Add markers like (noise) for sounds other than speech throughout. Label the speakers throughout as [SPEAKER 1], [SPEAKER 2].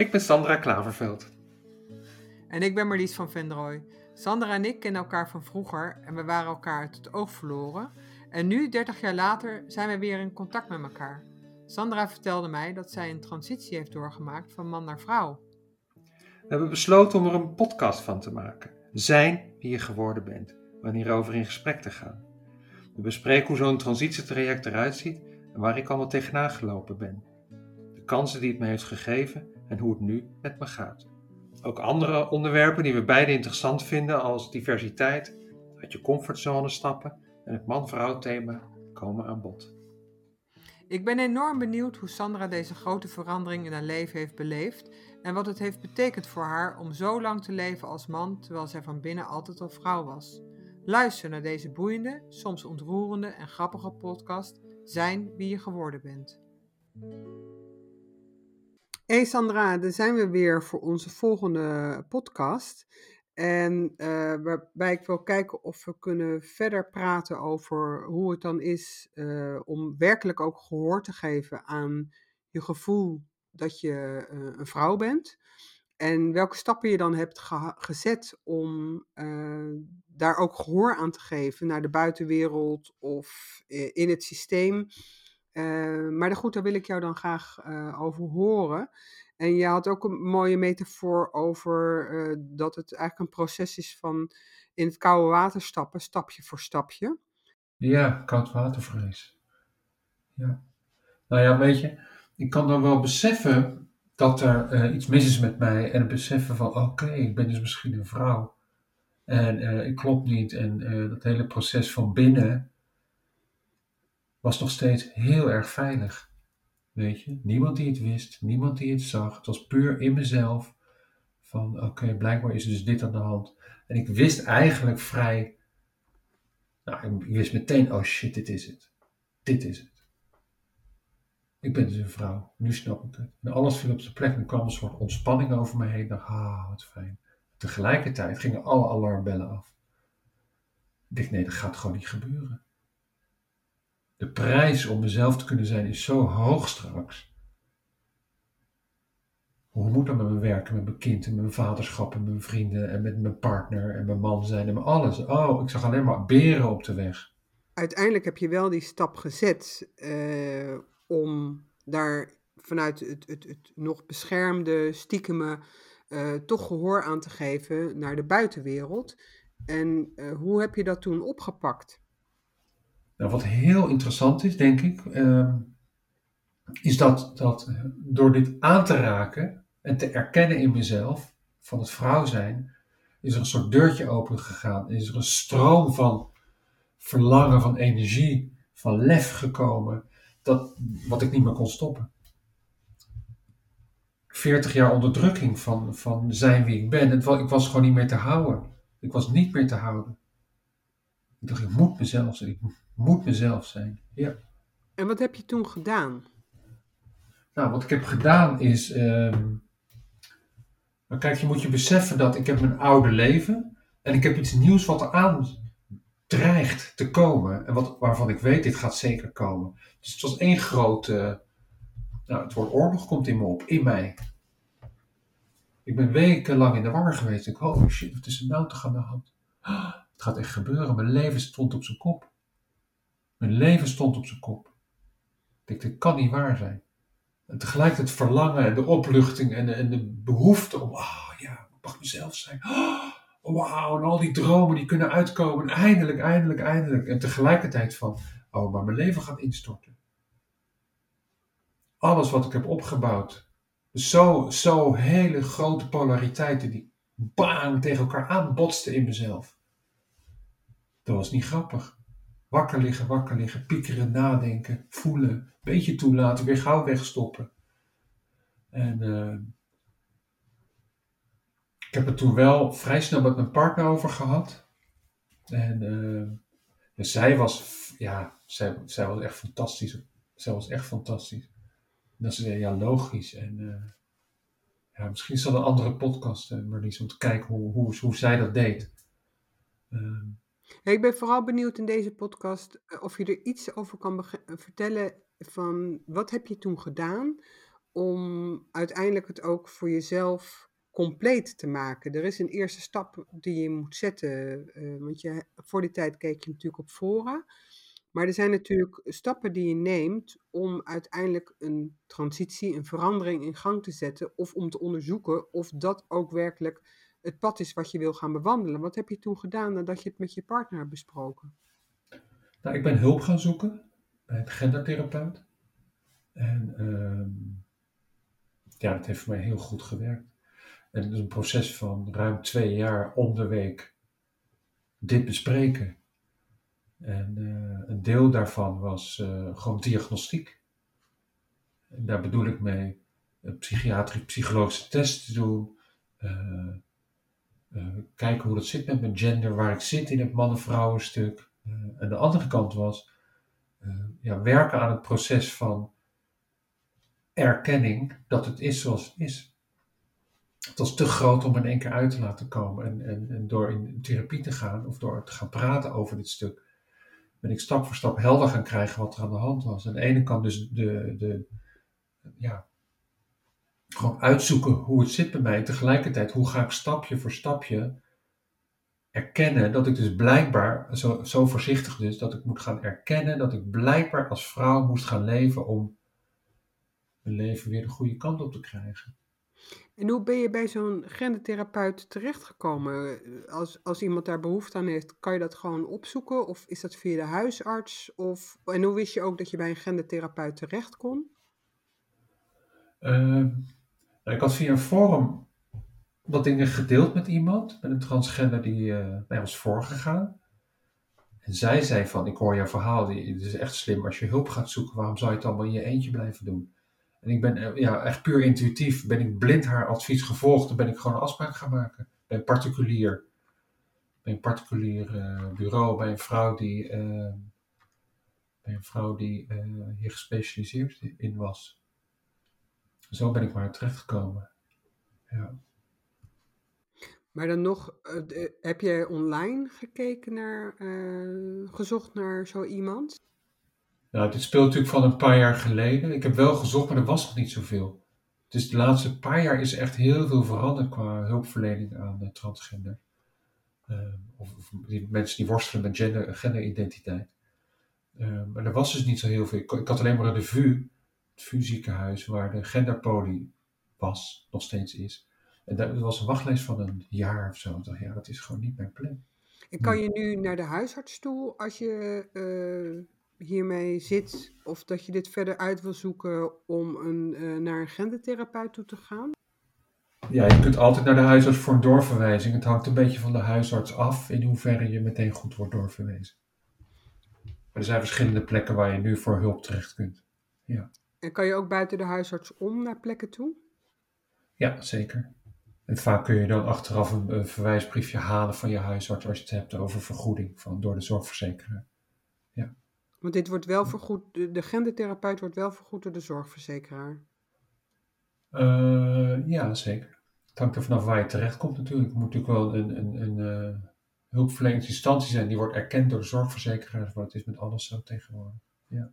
[SPEAKER 1] Ik ben Sandra Klaverveld.
[SPEAKER 2] En ik ben Marlies van Vendrooy. Sandra en ik kennen elkaar van vroeger en we waren elkaar uit het oog verloren. En nu, 30 jaar later, zijn we weer in contact met elkaar. Sandra vertelde mij dat zij een transitie heeft doorgemaakt van man naar vrouw.
[SPEAKER 1] We hebben besloten om er een podcast van te maken. Zijn wie je geworden bent, wanneer over in gesprek te gaan. We bespreken hoe zo'n transitietraject eruit ziet en waar ik allemaal tegenaan gelopen ben. De kansen die het me heeft gegeven en hoe het nu met me gaat. Ook andere onderwerpen die we beide interessant vinden, als diversiteit, uit je comfortzone stappen en het man-vrouw thema komen aan bod.
[SPEAKER 2] Ik ben enorm benieuwd hoe Sandra deze grote verandering in haar leven heeft beleefd en wat het heeft betekend voor haar om zo lang te leven als man terwijl zij van binnen altijd al vrouw was. Luister naar deze boeiende, soms ontroerende en grappige podcast Zijn wie je geworden bent. Hey Sandra, daar zijn we weer voor onze volgende podcast. En uh, waarbij ik wil kijken of we kunnen verder praten over hoe het dan is uh, om werkelijk ook gehoor te geven aan je gevoel dat je uh, een vrouw bent. En welke stappen je dan hebt ge gezet om daar ook gehoor aan te geven naar de buitenwereld of in het systeem. Maar goed, daar wil ik jou dan graag over horen. En je had ook een mooie metafoor over uh, dat het eigenlijk een proces is van in het koude water stappen, stapje voor stapje.
[SPEAKER 3] Ja, koud watervrees. Ja. Nou ja, weet je, ik kan dan wel beseffen dat er uh, iets mis is met mij en het beseffen van oké, ik ben dus misschien een vrouw. En uh, ik klopt niet en dat hele proces van binnen was nog steeds heel erg veilig. Weet je, niemand die het wist, niemand die het zag. Het was puur in mezelf. Van oké, blijkbaar is dus dit aan de hand. En ik wist eigenlijk vrij. Nou, ik wist meteen, oh shit, dit is het. Dit is het. Ik ben dus een vrouw. Nu snap ik het. En alles viel op zijn plek en kwam een soort ontspanning over me heen. Dacht, ah, wat fijn. Tegelijkertijd gingen alle alarmbellen af. Ik dacht, nee, dat gaat gewoon niet gebeuren de prijs om mezelf te kunnen zijn is zo hoog straks. Hoe moet dat met mijn werken, met mijn kind met mijn vaderschap met mijn vrienden en met mijn partner en mijn man zijn en met alles? Oh, ik zag alleen maar beren op de weg.
[SPEAKER 2] Uiteindelijk heb je wel die stap gezet uh, om daar vanuit het, het, het nog beschermde, stiekeme, uh, toch gehoor aan te geven naar de buitenwereld. En uh, hoe heb je dat toen opgepakt?
[SPEAKER 3] Nou, wat heel interessant is, denk ik, uh, is dat, dat door dit aan te raken en te erkennen in mezelf, van het vrouw zijn, is er een soort deurtje open gegaan. Is er een stroom van verlangen, van energie, van lef gekomen, dat, wat ik niet meer kon stoppen. 40 jaar onderdrukking van, van zijn wie ik ben. Het, ik was gewoon niet meer te houden. Ik was niet meer te houden. Ik dacht, ik moet mezelf zijn. Ik moet mezelf zijn. Ja.
[SPEAKER 2] En wat heb je toen gedaan?
[SPEAKER 3] Nou, wat ik heb gedaan is. Um, kijk, je moet je beseffen dat ik heb mijn oude leven. En ik heb iets nieuws wat er aan dreigt te komen. En wat, waarvan ik weet, dit gaat zeker komen. Dus het was één grote. nou, het woord oorlog komt in me op, in mij. Ik ben wekenlang in de war geweest. Ik, oh shit, wat is er nou toch aan de hand? Het gaat echt gebeuren. Mijn leven stond op zijn kop. Mijn leven stond op zijn kop. Ik dacht, dit kan niet waar zijn. En tegelijk het verlangen en de opluchting en de, behoefte om, oh ja, ik mag mezelf zijn. Oh, wauw, en al die dromen die kunnen uitkomen. eindelijk, eindelijk, eindelijk. En tegelijkertijd van, oh, maar mijn leven gaat instorten. Alles wat ik heb opgebouwd. Zo, zo hele grote polariteiten die bang tegen elkaar aanbotsten in mezelf. Dat was niet grappig. Wakker liggen, wakker liggen, piekeren, nadenken, voelen, beetje toelaten, weer gauw wegstoppen. En uh, ik heb het toen wel vrij snel met mijn partner over gehad. En uh, zij was, ja, zij, zij was echt fantastisch. Zij was echt fantastisch. En dan zei ja, logisch. En uh, ja, misschien is dat een andere podcast, Marlies, om te kijken hoe, hoe, hoe zij dat deed.
[SPEAKER 2] Uh, ik ben vooral benieuwd in deze podcast eh, of je er iets over kan vertellen van wat heb je toen gedaan om uiteindelijk het ook voor jezelf compleet te maken. Er is een eerste stap die je moet zetten, uh, want je, voor die tijd keek je natuurlijk op fora. Maar er zijn natuurlijk stappen die je neemt om uiteindelijk een transitie, een verandering in gang te zetten. Of om te onderzoeken of dat ook werkelijk het pad is wat je wil gaan bewandelen. Wat heb je toen gedaan nadat je het met je partner besproken?
[SPEAKER 3] Nou, ik ben hulp gaan zoeken bij een gendertherapeut. En ehm, ja, dat heeft voor mij heel goed gewerkt. En het is een proces van ruim twee jaar om de week dit bespreken. En uh, een deel daarvan was uh, gewoon diagnostiek. En daar bedoel ik mee een psychiatrische, psychologische test te doen. Kijken hoe dat zit met mijn gender, waar ik zit in het mannen-vrouwen stuk. en de andere kant was ja, werken aan het proces van erkenning dat het is zoals het is. Het was te groot om in één keer uit te laten komen. En, en, en door in therapie te gaan of door te gaan praten over dit stuk, ben ik stap voor stap helder gaan krijgen wat er aan de hand was. Aan de ene kant dus de, de ja, gewoon uitzoeken hoe het zit bij mij. En tegelijkertijd, hoe ga ik stapje voor stapje erkennen dat ik dus blijkbaar, zo, zo voorzichtig dus, dat ik moet gaan erkennen dat ik blijkbaar als vrouw moest gaan leven om mijn leven weer de goede kant op te krijgen.
[SPEAKER 2] En hoe ben je bij zo'n gendertherapeut terechtgekomen? Als, als iemand daar behoefte aan heeft, kan je dat gewoon opzoeken? Of is dat via de huisarts? Of, en hoe wist je ook dat je bij een gendertherapeut terecht kon?
[SPEAKER 3] Uh, ik had via een forum wat dingen gedeeld met iemand, met een transgender die uh, mij was voorgegaan. En zij zei van, ik hoor jouw verhaal, het is echt slim als je hulp gaat zoeken, waarom zou je het allemaal in je eentje blijven doen? En ik ben eh, ja, echt puur intuïtief, ben ik blind haar advies gevolgd en ben ik gewoon een afspraak gaan maken. Bij een particulier, bij een particulier uh, bureau, bij een vrouw die, bij een vrouw die hier gespecialiseerd in was. Zo ben ik maar terechtgekomen. Ja.
[SPEAKER 2] Maar dan nog, heb jij online gekeken naar, gezocht naar zo iemand?
[SPEAKER 3] Nou, dit speelt natuurlijk van een paar jaar geleden. Ik heb wel gezocht, maar er was nog niet zoveel. Dus de laatste paar jaar is echt heel veel veranderd qua hulpverlening aan de transgender. Uh, of, of die mensen die worstelen met gender, genderidentiteit. Uh, maar er was dus niet zo heel veel. Ik, ik had alleen maar de VU, het VU ziekenhuis, waar de genderpolie was, nog steeds is. En dat was een wachtlijst van een jaar of zo. Ik dacht, ja, dat is gewoon niet mijn plek.
[SPEAKER 2] En kan je nu naar de huisarts toe als je uh, hiermee zit of dat je dit verder uit wil zoeken om een, uh, naar een gendertherapeut toe te gaan?
[SPEAKER 3] Ja, je kunt altijd naar de huisarts voor een doorverwijzing. Het hangt een beetje van de huisarts af in hoeverre je meteen goed wordt doorverwezen. Maar er zijn verschillende plekken waar je nu voor hulp terecht kunt. Ja.
[SPEAKER 2] En kan je ook buiten de huisarts om naar plekken toe?
[SPEAKER 3] Ja, zeker. En vaak kun je dan achteraf een, een verwijsbriefje halen van je huisarts als je het hebt over vergoeding van, door de zorgverzekeraar. Ja.
[SPEAKER 2] Want dit wordt wel vergoed, de gendertherapeut wordt wel vergoed door de zorgverzekeraar.
[SPEAKER 3] Uh, ja, zeker. Het hangt er vanaf waar je terecht komt natuurlijk. Het moet natuurlijk wel een, een, een uh, hulpverleningsinstantie zijn die wordt erkend door de zorgverzekeraar. Want het is met alles zo tegenwoordig. Ja.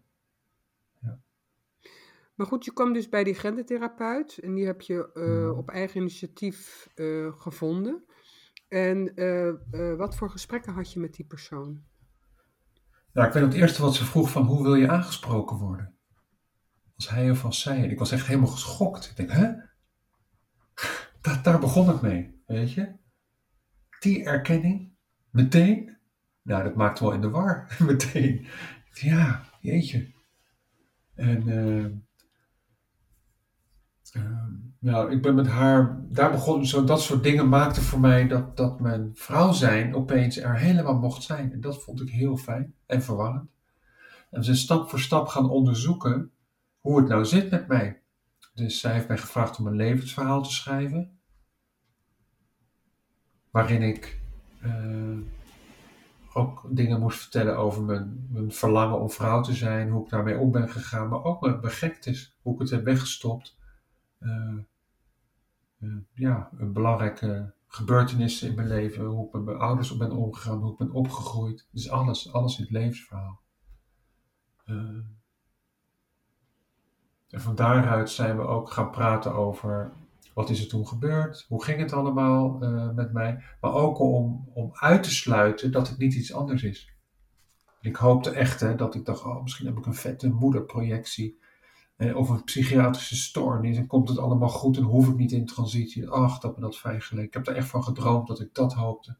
[SPEAKER 2] Maar goed, je kwam dus bij die gendertherapeut en die heb je uh, op eigen initiatief gevonden. En wat voor gesprekken had je met die persoon?
[SPEAKER 3] Nou, ik weet het eerste wat ze vroeg van hoe wil je aangesproken worden? Als hij of als zij. ik was echt helemaal geschokt. Ik denk, hè? (laughs) Dat, daar begon het mee, weet je? Die erkenning, meteen. Nou, dat maakt wel in de war, (laughs) meteen. Ja, jeetje. En nou, ik ben met haar, daar begon zo, dat soort dingen maakte voor mij dat, dat mijn vrouw zijn opeens er helemaal mocht zijn. En dat vond ik heel fijn en verwarrend. En we zijn stap voor stap gaan onderzoeken hoe het nou zit met mij. Dus zij heeft mij gevraagd om een levensverhaal te schrijven. Waarin ik uh, ook dingen moest vertellen over mijn, mijn, verlangen om vrouw te zijn, hoe ik daarmee om ben gegaan, maar ook mijn is, hoe ik het heb weggestopt. Uh, uh, ja, een belangrijke gebeurtenis in mijn leven, hoe ik met mijn ouders ben omgegaan, hoe ik ben opgegroeid. Dus alles, alles in het levensverhaal. En van daaruit zijn we ook gaan praten over wat is er toen gebeurd, hoe ging het allemaal met mij, maar ook om, om uit te sluiten dat het niet iets anders is. Ik hoopte echt hè, dat ik dacht, oh, misschien heb ik een vette moederprojectie eh, of een psychiatrische stoornis en komt het allemaal goed en hoef ik niet in transitie. Ach, dat me dat geleken. Ik heb er echt van gedroomd dat ik dat hoopte.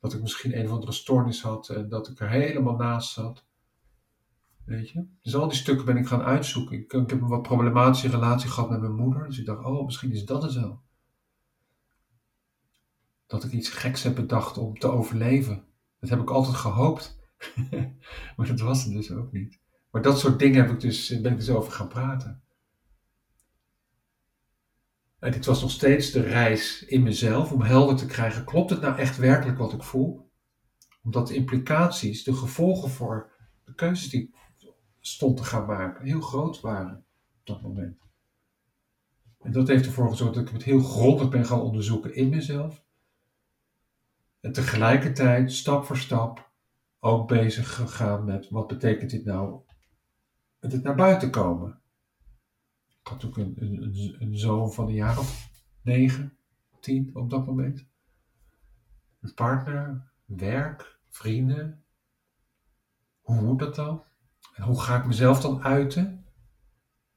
[SPEAKER 3] Dat ik misschien een of andere stoornis had en dat ik er helemaal naast zat. Weet je? Dus al die stukken ben ik gaan uitzoeken. Ik, ik heb een wat problematische relatie gehad met mijn moeder. Dus ik dacht, oh, misschien is dat het wel. Dat ik iets geks heb bedacht om te overleven. Dat heb ik altijd gehoopt. (laughs) maar dat was het dus ook niet. Maar dat soort dingen heb ik dus, ben ik dus over gaan praten. En dit was nog steeds de reis in mezelf om helder te krijgen: klopt het nou echt werkelijk wat ik voel? Omdat de implicaties, de gevolgen voor de keuzes die ik stond te gaan maken, heel groot waren op dat moment. En dat heeft ervoor gezorgd dat ik het heel grondig ben gaan onderzoeken in mezelf. En tegelijkertijd, stap voor stap, ook bezig gegaan met wat betekent dit nou met het naar buiten komen. Ik had ook een, een, een zoon van een jaar of negen, tien op dat moment. Een partner, werk, vrienden. Hoe moet dat dan? En hoe ga ik mezelf dan uiten?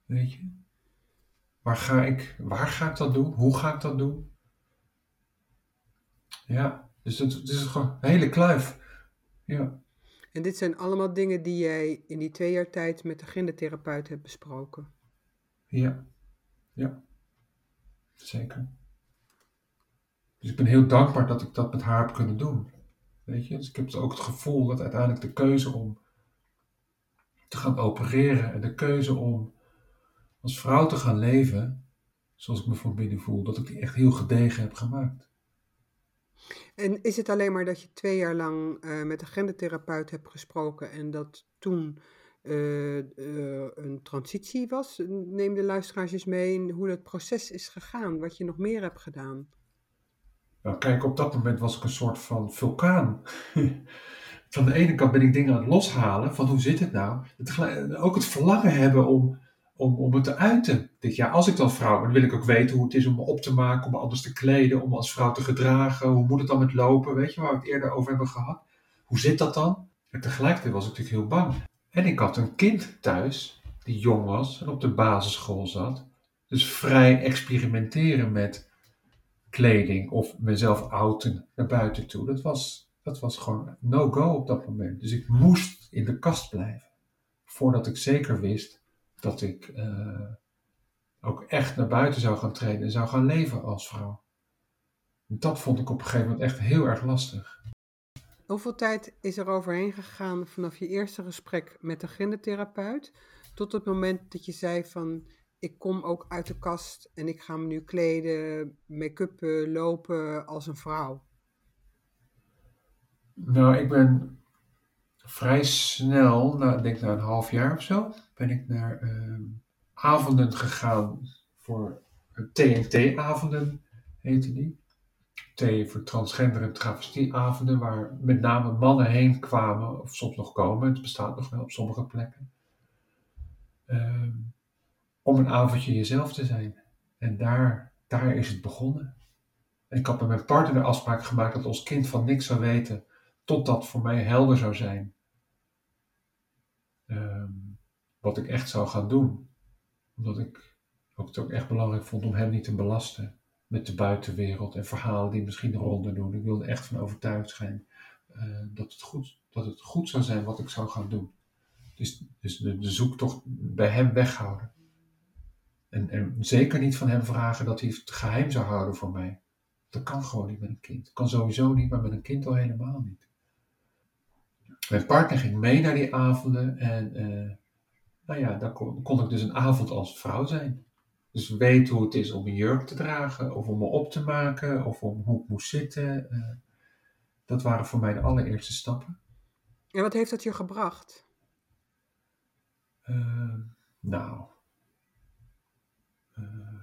[SPEAKER 3] Weet je? Waar ga ik, waar ga ik dat doen? Hoe ga ik dat doen? Ja, dus het, het is gewoon een hele kluif. Ja.
[SPEAKER 2] En dit zijn allemaal dingen die jij in die twee jaar tijd met de gendertherapeut hebt besproken.
[SPEAKER 3] Ja, ja, zeker. Dus ik ben heel dankbaar dat ik dat met haar heb kunnen doen. Weet je, dus ik heb ook het gevoel dat uiteindelijk de keuze om te gaan opereren en de keuze om als vrouw te gaan leven, zoals ik me van binnen voel, dat ik die echt heel gedegen heb gemaakt.
[SPEAKER 2] En is het alleen maar dat je twee jaar lang uh, met een gendertherapeut hebt gesproken en dat toen uh, uh, een transitie was? Neem de luisteraars eens mee in hoe dat proces is gegaan, wat je nog meer hebt gedaan.
[SPEAKER 3] Nou, kijk, op dat moment was ik een soort van vulkaan. (laughs) van de ene kant ben ik dingen aan het loshalen, van hoe zit het nou? Het, ook het verlangen hebben om om, om het te uiten. Dit jaar, als ik dan vrouw ben, wil ik ook weten hoe het is om me op te maken, om me anders te kleden, om me als vrouw te gedragen. Hoe moet het dan met lopen? Weet je waar we het eerder over hebben gehad? Hoe zit dat dan? En tegelijkertijd was ik natuurlijk heel bang. En ik had een kind thuis, die jong was en op de basisschool zat. Dus vrij experimenteren met kleding of mezelf outen naar buiten toe. Dat was, dat was gewoon no-go op dat moment. Dus ik moest in de kast blijven. Voordat ik zeker wist dat ik uh, ook echt naar buiten zou gaan treden en zou gaan leven als vrouw. Dat vond ik op een gegeven moment echt heel erg lastig.
[SPEAKER 2] Hoeveel tijd is er overheen gegaan vanaf je eerste gesprek met de gendertherapeut tot het moment dat je zei van ik kom ook uit de kast en ik ga me nu kleden, make-up lopen als een vrouw?
[SPEAKER 3] Nou, ik ben vrij snel, nou, ik denk na een half jaar of zo, ben ik naar uh, avonden gegaan voor TNT-avonden, heette die. T voor transgender en travestieavonden, waar met name mannen heen kwamen, of soms nog komen, het bestaat nog wel op sommige plekken. Uh, om een avondje jezelf te zijn. En daar, daar is het begonnen. En ik had met mijn partner de afspraak gemaakt dat ons kind van niks zou weten, totdat voor mij helder zou zijn. Um, wat ik echt zou gaan doen. Omdat ik ook het ook echt belangrijk vond om hem niet te belasten met de buitenwereld en verhalen die misschien de ronde doen. Ik wilde echt van overtuigd zijn uh, dat, het goed, dat het goed zou zijn wat ik zou gaan doen. Dus, dus de, de zoektocht bij hem weghouden. En, en zeker niet van hem vragen dat hij het geheim zou houden voor mij. Dat kan gewoon niet met een kind. Dat kan sowieso niet, maar met een kind al helemaal niet. Mijn partner ging mee naar die avonden en uh, nou ja, dan kon, kon, ik dus een avond als vrouw zijn. Dus weet hoe het is om een jurk te dragen, of om me op te maken, of om hoe ik moest zitten. Uh, dat waren voor mij de allereerste stappen.
[SPEAKER 2] En wat heeft dat je gebracht?
[SPEAKER 3] Uh, nou. Uh,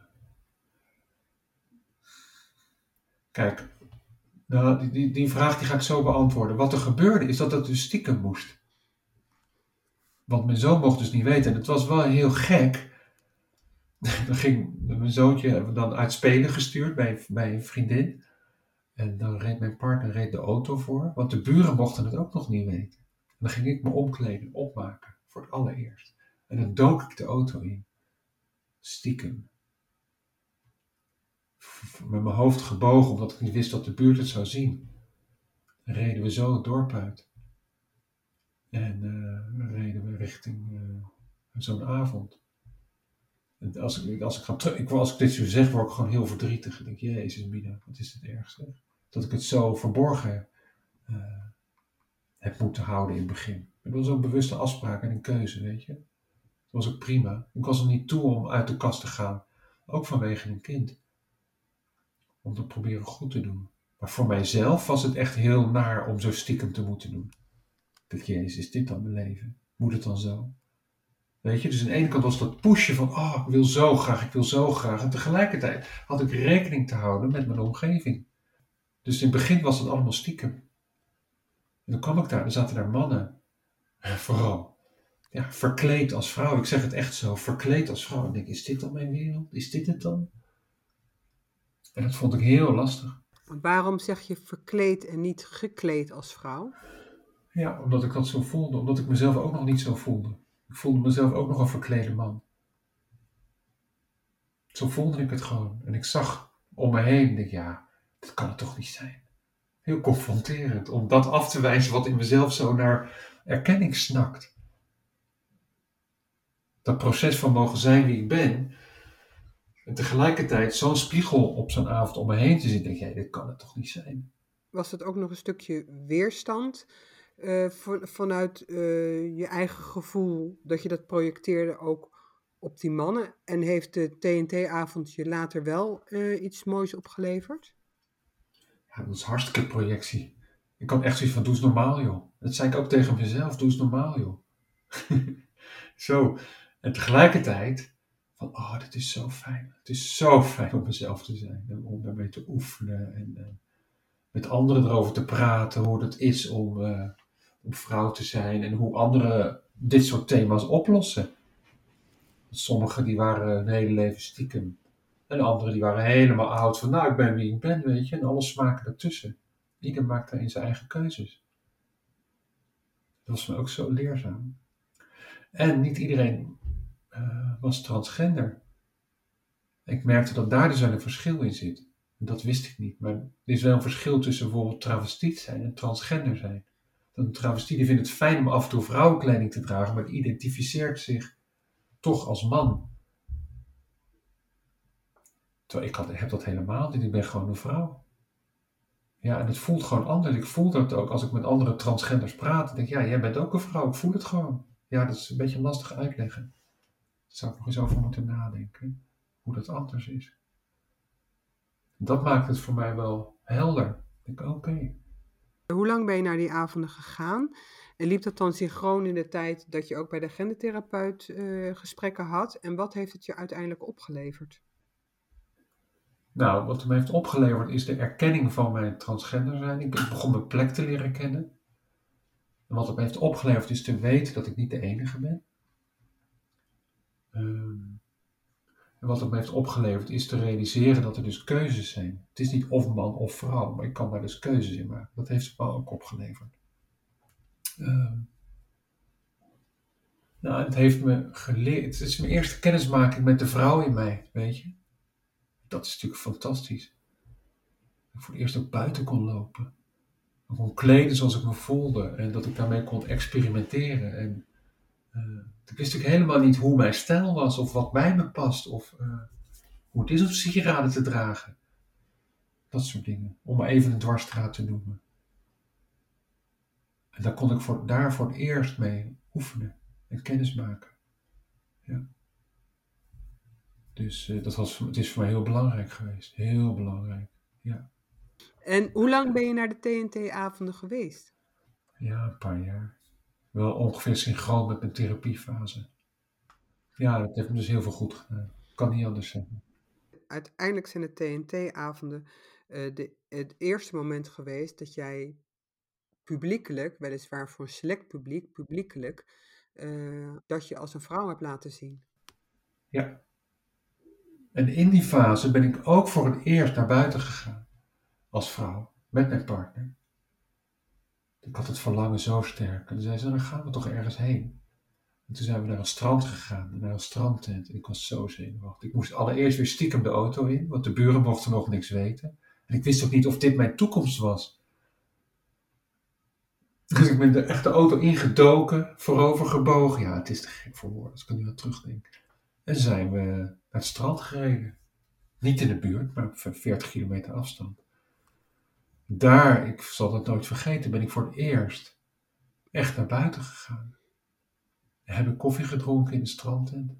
[SPEAKER 3] kijk, nou, die, die, die vraag die ga ik zo beantwoorden. Wat er gebeurde is dat het dus stiekem moest. Want mijn zoon mocht dus niet weten. En het was wel heel gek. (laughs) Dan ging mijn zoontje dan uit spelen gestuurd bij, bij een vriendin. En dan reed mijn partner reed de auto voor. Want de buren mochten het ook nog niet weten. En dan ging ik me omkleden, opmaken. Voor het allereerst. En dan dook ik de auto in. Stiekem. Met mijn hoofd gebogen, omdat ik niet wist dat de buurt het zou zien. Dan reden we zo het dorp uit. En uh, reden we richting uh, zo'n avond. En als ik, als, ik ga ik, ik dit zo zeg, word ik gewoon heel verdrietig. Ik denk, jezus Mina, wat is het ergste. Dat ik het zo verborgen uh, heb moeten houden in het begin. Het was zo'n bewuste afspraak en een keuze, weet je. Dat was ook prima. Ik was er niet toe om uit de kast te gaan. Ook vanwege een kind. Om dat proberen goed te doen. Maar voor mijzelf was het echt heel naar om zo stiekem te moeten doen. Dacht, jezus, is dit dan mijn leven? Moet het dan zo? Weet je, dus aan de ene kant was dat pushen van, oh, ik wil zo graag, ik wil zo graag. En tegelijkertijd had ik rekening te houden met mijn omgeving. Dus in het begin was het allemaal stiekem. En dan kwam ik daar, er zaten daar mannen, (laughs) vooral, ja, verkleed als vrouw. Ik zeg het echt zo, verkleed als vrouw. En ik denk, is dit dan mijn wereld? Is dit het dan? En dat vond ik heel lastig.
[SPEAKER 2] Waarom zeg je verkleed en niet gekleed als vrouw?
[SPEAKER 3] Ja, omdat ik dat zo voelde. Omdat ik mezelf ook nog niet zo voelde. Ik voelde mezelf ook nog een verklede man. Zo voelde ik het gewoon. En ik zag om me heen. En ik, ja, dat kan het toch niet zijn. Heel confronterend. Om dat af te wijzen wat in mezelf zo naar erkenning snakt. Dat proces van mogen zijn wie ik ben. En tegelijkertijd zo'n spiegel op zo'n avond om me heen te zien. Denk jij, dit kan het toch niet zijn.
[SPEAKER 2] Was het ook nog een stukje weerstand? Uh, vanuit uh, je eigen gevoel dat je dat projecteerde ook op die mannen? En heeft de TNT-avond je later wel uh, iets moois opgeleverd?
[SPEAKER 3] Ja, dat is hartstikke projectie. Ik had echt zoiets van, doe eens normaal joh. Dat zei ik ook tegen mezelf, doe eens normaal joh. (laughs) zo. En tegelijkertijd van, oh, dit is zo fijn. Het is zo fijn om mezelf te zijn. Om daarmee te oefenen en met anderen erover te praten. Hoe het is om om vrouw te zijn en hoe anderen dit soort thema's oplossen. Sommigen die waren hun hele leven stiekem. En anderen die waren helemaal oud van, nou ik ben wie ik ben, weet je. En alles smaken ertussen. Ieder maakt daarin zijn eigen keuzes. Dat was me ook zo leerzaam. En niet iedereen uh, was transgender. Ik merkte dat daar dus wel een verschil in zit. Dat wist ik niet. Maar er is wel een verschil tussen bijvoorbeeld travestiet zijn en transgender zijn. Een travestie vindt het fijn om af en toe vrouwenkleding te dragen, maar identificeert zich toch als man. Terwijl ik had, heb dat helemaal niet, ik ben gewoon een vrouw. Ja, en het voelt gewoon anders. Ik voel dat ook als ik met andere transgenders praat. Denk, ja, jij bent ook een vrouw, ik voel het gewoon. Ja, dat is een beetje lastig uitleggen. Daar zou ik nog eens over moeten nadenken, hoe dat anders is. Dat maakt het voor mij wel helder. Ik denk, oké.
[SPEAKER 2] Hoe lang ben je naar die avonden gegaan? En liep dat dan synchroon in de tijd dat je ook bij de gendertherapeut uh, gesprekken had? En wat heeft het je uiteindelijk opgeleverd?
[SPEAKER 3] Nou, wat het me heeft opgeleverd is de erkenning van mijn transgender zijn. Ik begon mijn plek te leren kennen. En wat het me heeft opgeleverd is te weten dat ik niet de enige ben. Um, en wat het me heeft opgeleverd is te realiseren dat er dus keuzes zijn. Het is niet of man of vrouw, maar ik kan daar dus keuzes in maken. Dat heeft het me ook opgeleverd. Uh, nou, het heeft me geleerd. Het is mijn eerste kennismaking met de vrouw in mij, weet je. Dat is natuurlijk fantastisch. Ik voor het eerst ook buiten kon lopen. Ik kon kleden zoals ik me voelde. En dat ik daarmee kon experimenteren. En uh, ik wist natuurlijk helemaal niet hoe mijn stijl was, of wat bij me past, of uh, hoe het is om sieraden te dragen. Dat soort dingen, om maar even een dwarsstraat te noemen. En daar kon ik voor, daar voor het eerst mee oefenen en kennis maken. Ja. Dus uh, dat was, het is voor mij heel belangrijk geweest. Heel belangrijk, ja.
[SPEAKER 2] En hoe lang ben je naar de TNT-avonden geweest?
[SPEAKER 3] Ja, een paar jaar wel ongeveer synchroon met mijn therapiefase. Ja, dat heeft me dus heel veel goed gedaan. Kan niet anders zeggen.
[SPEAKER 2] Uiteindelijk zijn de TNT-avonden uh, eh, het eerste moment geweest dat jij publiekelijk, weliswaar voor een select publiek, publiekelijk, eh, dat je als een vrouw hebt laten zien.
[SPEAKER 3] Ja. En in die fase ben ik ook voor het eerst naar buiten gegaan. Als vrouw, met mijn partner. Ik had het verlangen zo sterk. En toen zei ze, dan gaan we toch ergens heen. En toen zijn we naar een strand gegaan, naar een strandtent. En ik was zo zenuwachtig. Ik moest allereerst weer stiekem de auto in, want de buren mochten nog niks weten. En ik wist ook niet of dit mijn toekomst was. Dus ik ben de echte auto ingedoken, voorover gebogen. Ja, het is te gek voor woorden als ik er nu aan terugdenk. En zijn we naar het strand gereden. Niet in de buurt, maar op 40 kilometer afstand. Daar, ik zal dat nooit vergeten, ben ik voor het eerst echt naar buiten gegaan. Heb ik koffie gedronken in de strandtent.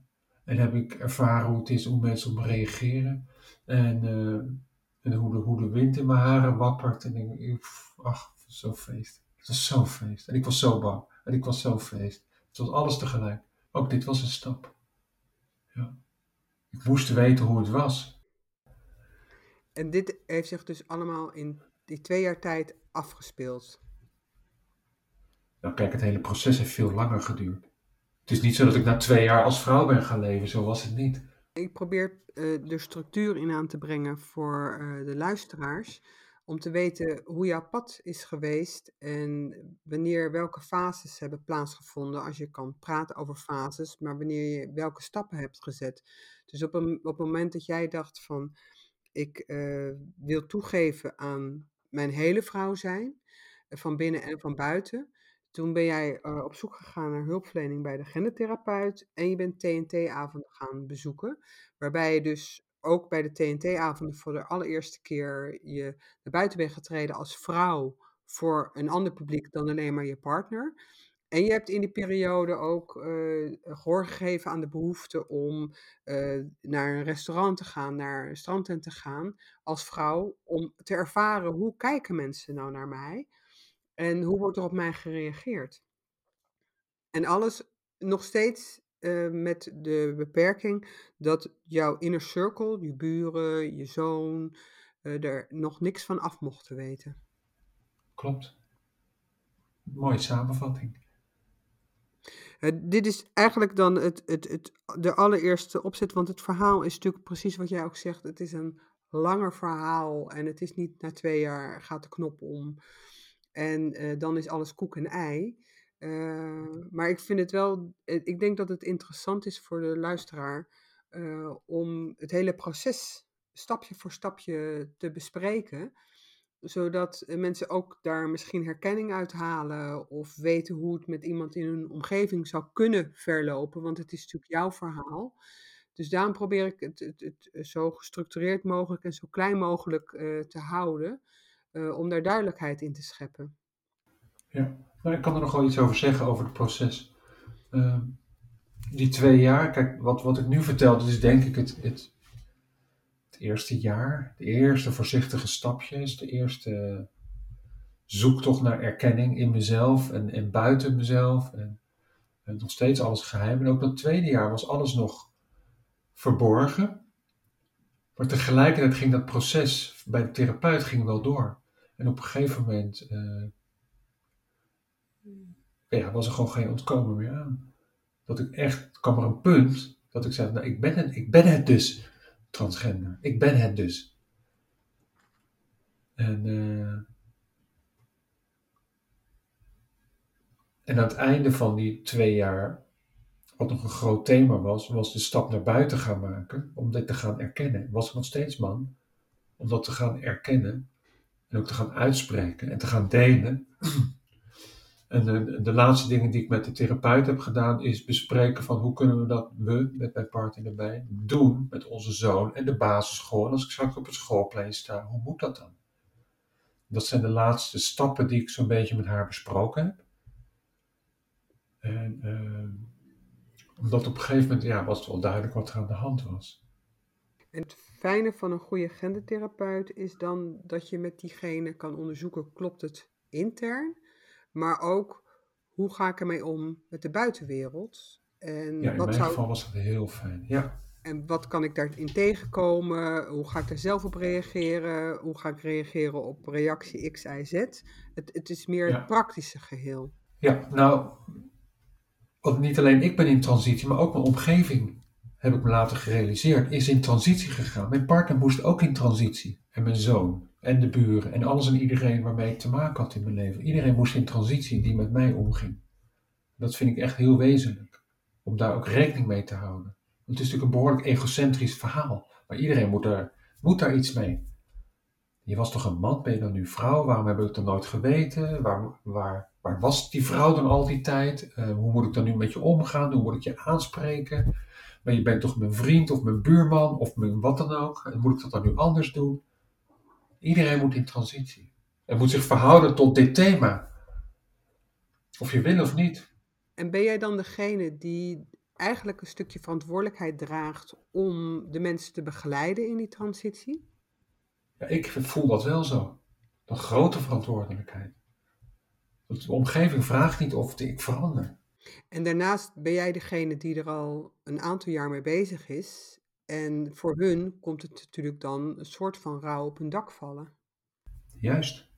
[SPEAKER 3] En heb ik ervaren hoe het is om mensen op reageren. En, uh, en hoe, de, hoe de wind in mijn haren wappert. En ik, ach, zo feest. Het was zo feest. En ik was zo bang. En ik was zo feest. Het was alles tegelijk. Ook dit was een stap. Ja. Ik moest weten hoe het was.
[SPEAKER 2] En dit heeft zich dus allemaal in die twee jaar tijd afgespeeld?
[SPEAKER 3] Nou kijk, het hele proces heeft veel langer geduurd. Het is niet zo dat ik na twee jaar als vrouw ben gaan leven, zo was het niet.
[SPEAKER 2] Ik probeer uh, er structuur in aan te brengen voor uh, de luisteraars. Om te weten hoe jouw pad is geweest en wanneer welke fases hebben plaatsgevonden. Als je kan praten over fases, maar wanneer je welke stappen hebt gezet. Dus op, een, op het moment dat jij dacht van ik uh, wil toegeven aan mijn hele vrouw zijn, van binnen en van buiten. Toen ben jij uh, op zoek gegaan naar hulpverlening bij de gendertherapeut en je bent TNT-avonden gaan bezoeken, waarbij je dus ook bij de TNT-avonden voor de allereerste keer je naar buiten bent getreden als vrouw voor een ander publiek dan alleen maar je partner. En je hebt in die periode ook uh, gehoor gegeven aan de behoefte om uh, naar een restaurant te gaan, naar een strandtent te gaan als vrouw, om te ervaren hoe kijken mensen nou naar mij en hoe wordt er op mij gereageerd. En alles nog steeds uh, met de beperking dat jouw inner circle, je buren, je zoon, er nog niks van af mochten weten.
[SPEAKER 3] Klopt. Mooie samenvatting.
[SPEAKER 2] Uh, dit is eigenlijk dan het, het, het, de allereerste opzet, want het verhaal is natuurlijk precies wat jij ook zegt. Het is een langer verhaal en het is niet na twee jaar gaat de knop om en uh, dan is alles koek en ei. Uh, maar ik vind het wel, ik denk dat het interessant is voor de luisteraar om het hele proces stapje voor stapje te bespreken zodat eh, mensen ook daar misschien herkenning uit halen of weten hoe het met iemand in hun omgeving zou kunnen verlopen, want het is natuurlijk jouw verhaal. Dus daarom probeer ik het, het, het eh, zo gestructureerd mogelijk en zo klein mogelijk uh, te houden, om daar duidelijkheid in te scheppen.
[SPEAKER 3] Ja, nou, ik kan er nog wel iets over zeggen over het proces. Uh, die twee jaar, kijk, wat, wat ik nu vertel, dat is denk ik het, het eerste jaar, de eerste voorzichtige stapjes, de eerste zoektocht naar erkenning in mezelf en, en buiten mezelf. En, nog steeds alles geheim. En ook dat tweede jaar was alles nog verborgen. Maar tegelijkertijd ging dat proces bij de therapeut ging wel door. En op een gegeven moment uh, ja, was er gewoon geen ontkomen meer aan. Dat ik echt, kwam er een punt dat ik zei, nou ik ben het, ik ben het dus transgender. Ik ben het dus. En, uh, en aan het einde van die twee jaar, wat nog een groot thema was, was de stap naar buiten gaan maken om dit te gaan erkennen. Was ik nog steeds man om dat te gaan erkennen en ook te gaan uitspreken en te gaan delen. En de, de, laatste dingen die ik met de therapeut heb gedaan, is bespreken van hoe kunnen we dat, we, met mijn partner erbij, doen met onze zoon en de basisschool. En als ik straks op het schoolplein sta, hoe moet dat dan? Dat zijn de laatste stappen die ik zo'n beetje met haar besproken heb. En uh, omdat op een gegeven moment ja, was het wel duidelijk wat er aan de hand was.
[SPEAKER 2] En het fijne van een goede gendertherapeut is dan dat je met diegene kan onderzoeken, klopt het intern? Maar ook hoe ga ik ermee om met de buitenwereld.
[SPEAKER 3] En ja, in wat mijn zou... geval was dat heel fijn, ja.
[SPEAKER 2] En wat kan ik daarin tegenkomen? Hoe ga ik daar zelf op reageren? Hoe ga ik reageren op reactie X, Y, Z? Het, het is meer het praktische geheel.
[SPEAKER 3] Ja, nou, want niet alleen ik ben in transitie, maar ook mijn omgeving, heb ik me later gerealiseerd, is in transitie gegaan. Mijn partner moest ook in transitie. En mijn zoon. En de buren. En alles en iedereen waarmee ik te maken had in mijn leven. Iedereen moest in transitie die met mij omging. Dat vind ik echt heel wezenlijk. Om daar ook rekening mee te houden. Want het is natuurlijk een behoorlijk egocentrisch verhaal. Maar iedereen moet daar, moet daar iets mee. Je was toch een man, ben je dan nu vrouw? Waarom heb ik het dan nooit geweten? Waar, waar, waar was die vrouw dan al die tijd? Uh, hoe moet ik dan nu met je omgaan? Hoe moet ik je aanspreken? Maar je bent toch mijn vriend of mijn buurman of mijn wat dan ook? Moet ik dat dan nu anders doen? Iedereen moet in transitie. En moet zich verhouden tot dit thema. Of je wil of niet.
[SPEAKER 2] En ben jij dan degene die eigenlijk een stukje verantwoordelijkheid draagt om de mensen te begeleiden in die transitie?
[SPEAKER 3] Ja, ik voel dat wel zo. Een grote verantwoordelijkheid. De omgeving vraagt niet of ik verander.
[SPEAKER 2] En daarnaast ben jij degene die er al een aantal jaar mee bezig is. En voor hun komt het natuurlijk dan een soort van rouw op hun dak vallen.
[SPEAKER 3] Juist.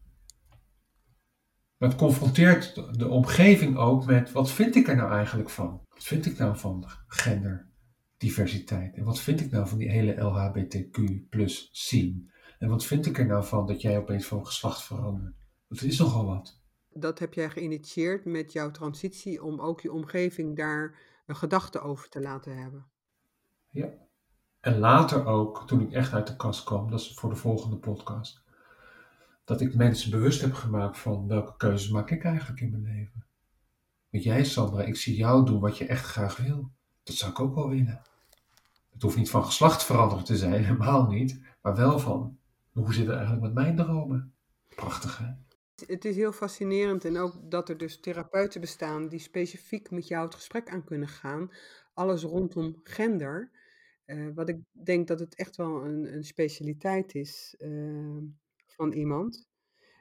[SPEAKER 3] Het confronteert de omgeving ook met wat vind ik er nou eigenlijk van? Wat vind ik nou van genderdiversiteit? En wat vind ik nou van die hele LHBTQ plus scene? En wat vind ik er nou van dat jij opeens van geslacht verandert? Dat is nogal wat.
[SPEAKER 2] Dat heb jij geïnitieerd met jouw transitie om ook je omgeving daar een gedachte over te laten hebben.
[SPEAKER 3] Ja. En later ook, toen ik echt uit de kast kwam, dat is voor de volgende podcast, dat ik mensen bewust heb gemaakt van welke keuzes maak ik eigenlijk in mijn leven. Want jij, Sandra, ik zie jou doen wat je echt graag wil. Dat zou ik ook wel willen. Het hoeft niet van geslacht veranderd te zijn, (laughs) helemaal niet, maar wel van hoe zit het eigenlijk met mijn dromen? Prachtig, hè?
[SPEAKER 2] Het is heel fascinerend en ook dat er dus therapeuten bestaan die specifiek met jou het gesprek aan kunnen gaan. Alles rondom gender. Uh, wat ik denk dat het echt wel een, een specialiteit is uh, van iemand.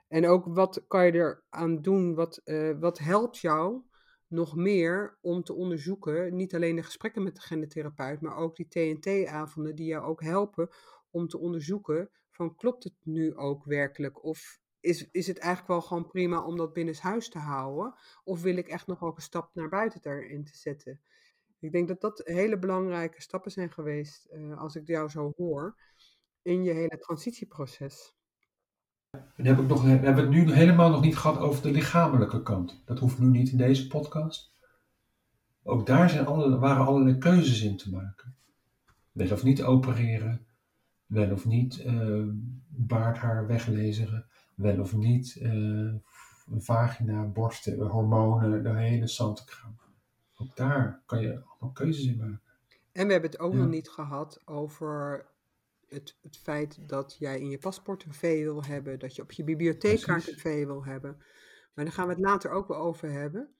[SPEAKER 2] En ook wat kan je eraan doen? Wat, uh, wat helpt jou nog meer om te onderzoeken? Niet alleen de gesprekken met de gendertherapeut, maar ook die TNT-avonden die jou ook helpen om te onderzoeken van klopt het nu ook werkelijk? Of is, is het eigenlijk wel gewoon prima om dat binnenshuis te houden? Of wil ik echt nog ook een stap naar buiten daarin te zetten? Ik denk dat dat hele belangrijke stappen zijn geweest, uh, als ik jou zo hoor, in je hele transitieproces.
[SPEAKER 3] En heb ik nog, we hebben het nu helemaal nog niet gehad over de lichamelijke kant. Dat hoeft nu niet in deze podcast. Ook daar zijn waren allerlei keuzes in te maken. Wel of niet opereren, wel of niet uh, baardhaar weglezeren, wel of niet uh, vagina, borsten, hormonen, de hele zantekraam. Ook daar kan je allemaal keuzes in maken.
[SPEAKER 2] En we hebben het ook ja. nog niet gehad over het, het feit dat jij in je paspoort een V wil hebben, dat je op je bibliotheekkaart een V wil hebben. Maar daar gaan we het later ook wel over hebben.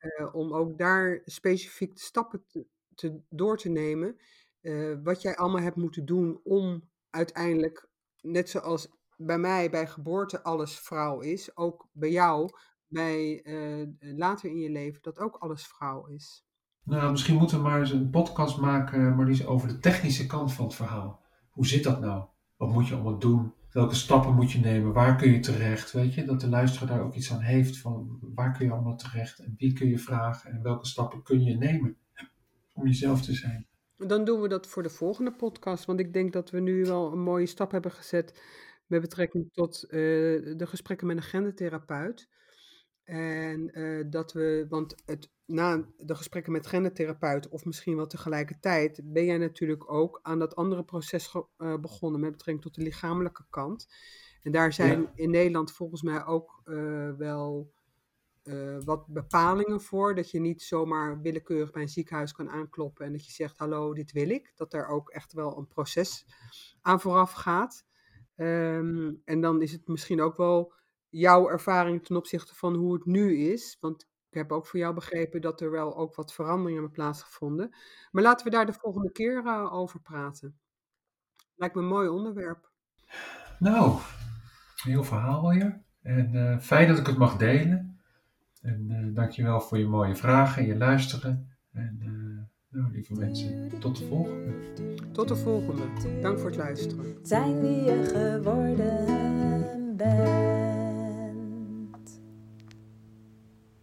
[SPEAKER 2] Uh, om ook daar specifiek de stappen te, te, door te nemen. Uh, wat jij allemaal hebt moeten doen om uiteindelijk, net zoals bij mij bij geboorte alles vrouw is, ook bij jou bij uh, later in je leven dat ook alles vrouw is.
[SPEAKER 3] Nou, misschien moeten we maar eens een podcast maken, Marlies, over de technische kant van het verhaal. Hoe zit dat nou? Wat moet je allemaal doen? Welke stappen moet je nemen? Waar kun je terecht? Weet je, dat de luisteraar daar ook iets aan heeft van waar kun je allemaal terecht en wie kun je vragen en welke stappen kun je nemen om jezelf te zijn.
[SPEAKER 2] Dan doen we dat voor de volgende podcast, want ik denk dat we nu wel een mooie stap hebben gezet met betrekking tot uh, de gesprekken met een gendertherapeut. En uh, dat we, want het, na de gesprekken met gendertherapeut, of misschien wel tegelijkertijd, ben jij natuurlijk ook aan dat andere proces uh, begonnen met betrekking tot de lichamelijke kant. En daar zijn ja. in Nederland volgens mij ook uh, wel wat bepalingen voor. Dat je niet zomaar willekeurig bij een ziekenhuis kan aankloppen en dat je zegt: Hallo, dit wil ik. Dat er ook echt wel een proces aan vooraf gaat. Um, en dan is het misschien ook wel jouw ervaring ten opzichte van hoe het nu is. Want ik heb ook voor jou begrepen dat er wel ook wat veranderingen hebben plaatsgevonden. Maar laten we daar de volgende keer uh, over praten. Lijkt me een mooi onderwerp.
[SPEAKER 3] Nou, een heel verhaal weer. En uh, fijn dat ik het mag delen. En uh, dankjewel voor je mooie vragen en je luisteren. En nou, lieve mensen, tot de volgende.
[SPEAKER 2] Tot de volgende. Dank voor het luisteren.
[SPEAKER 4] Zijn wie je geworden bent.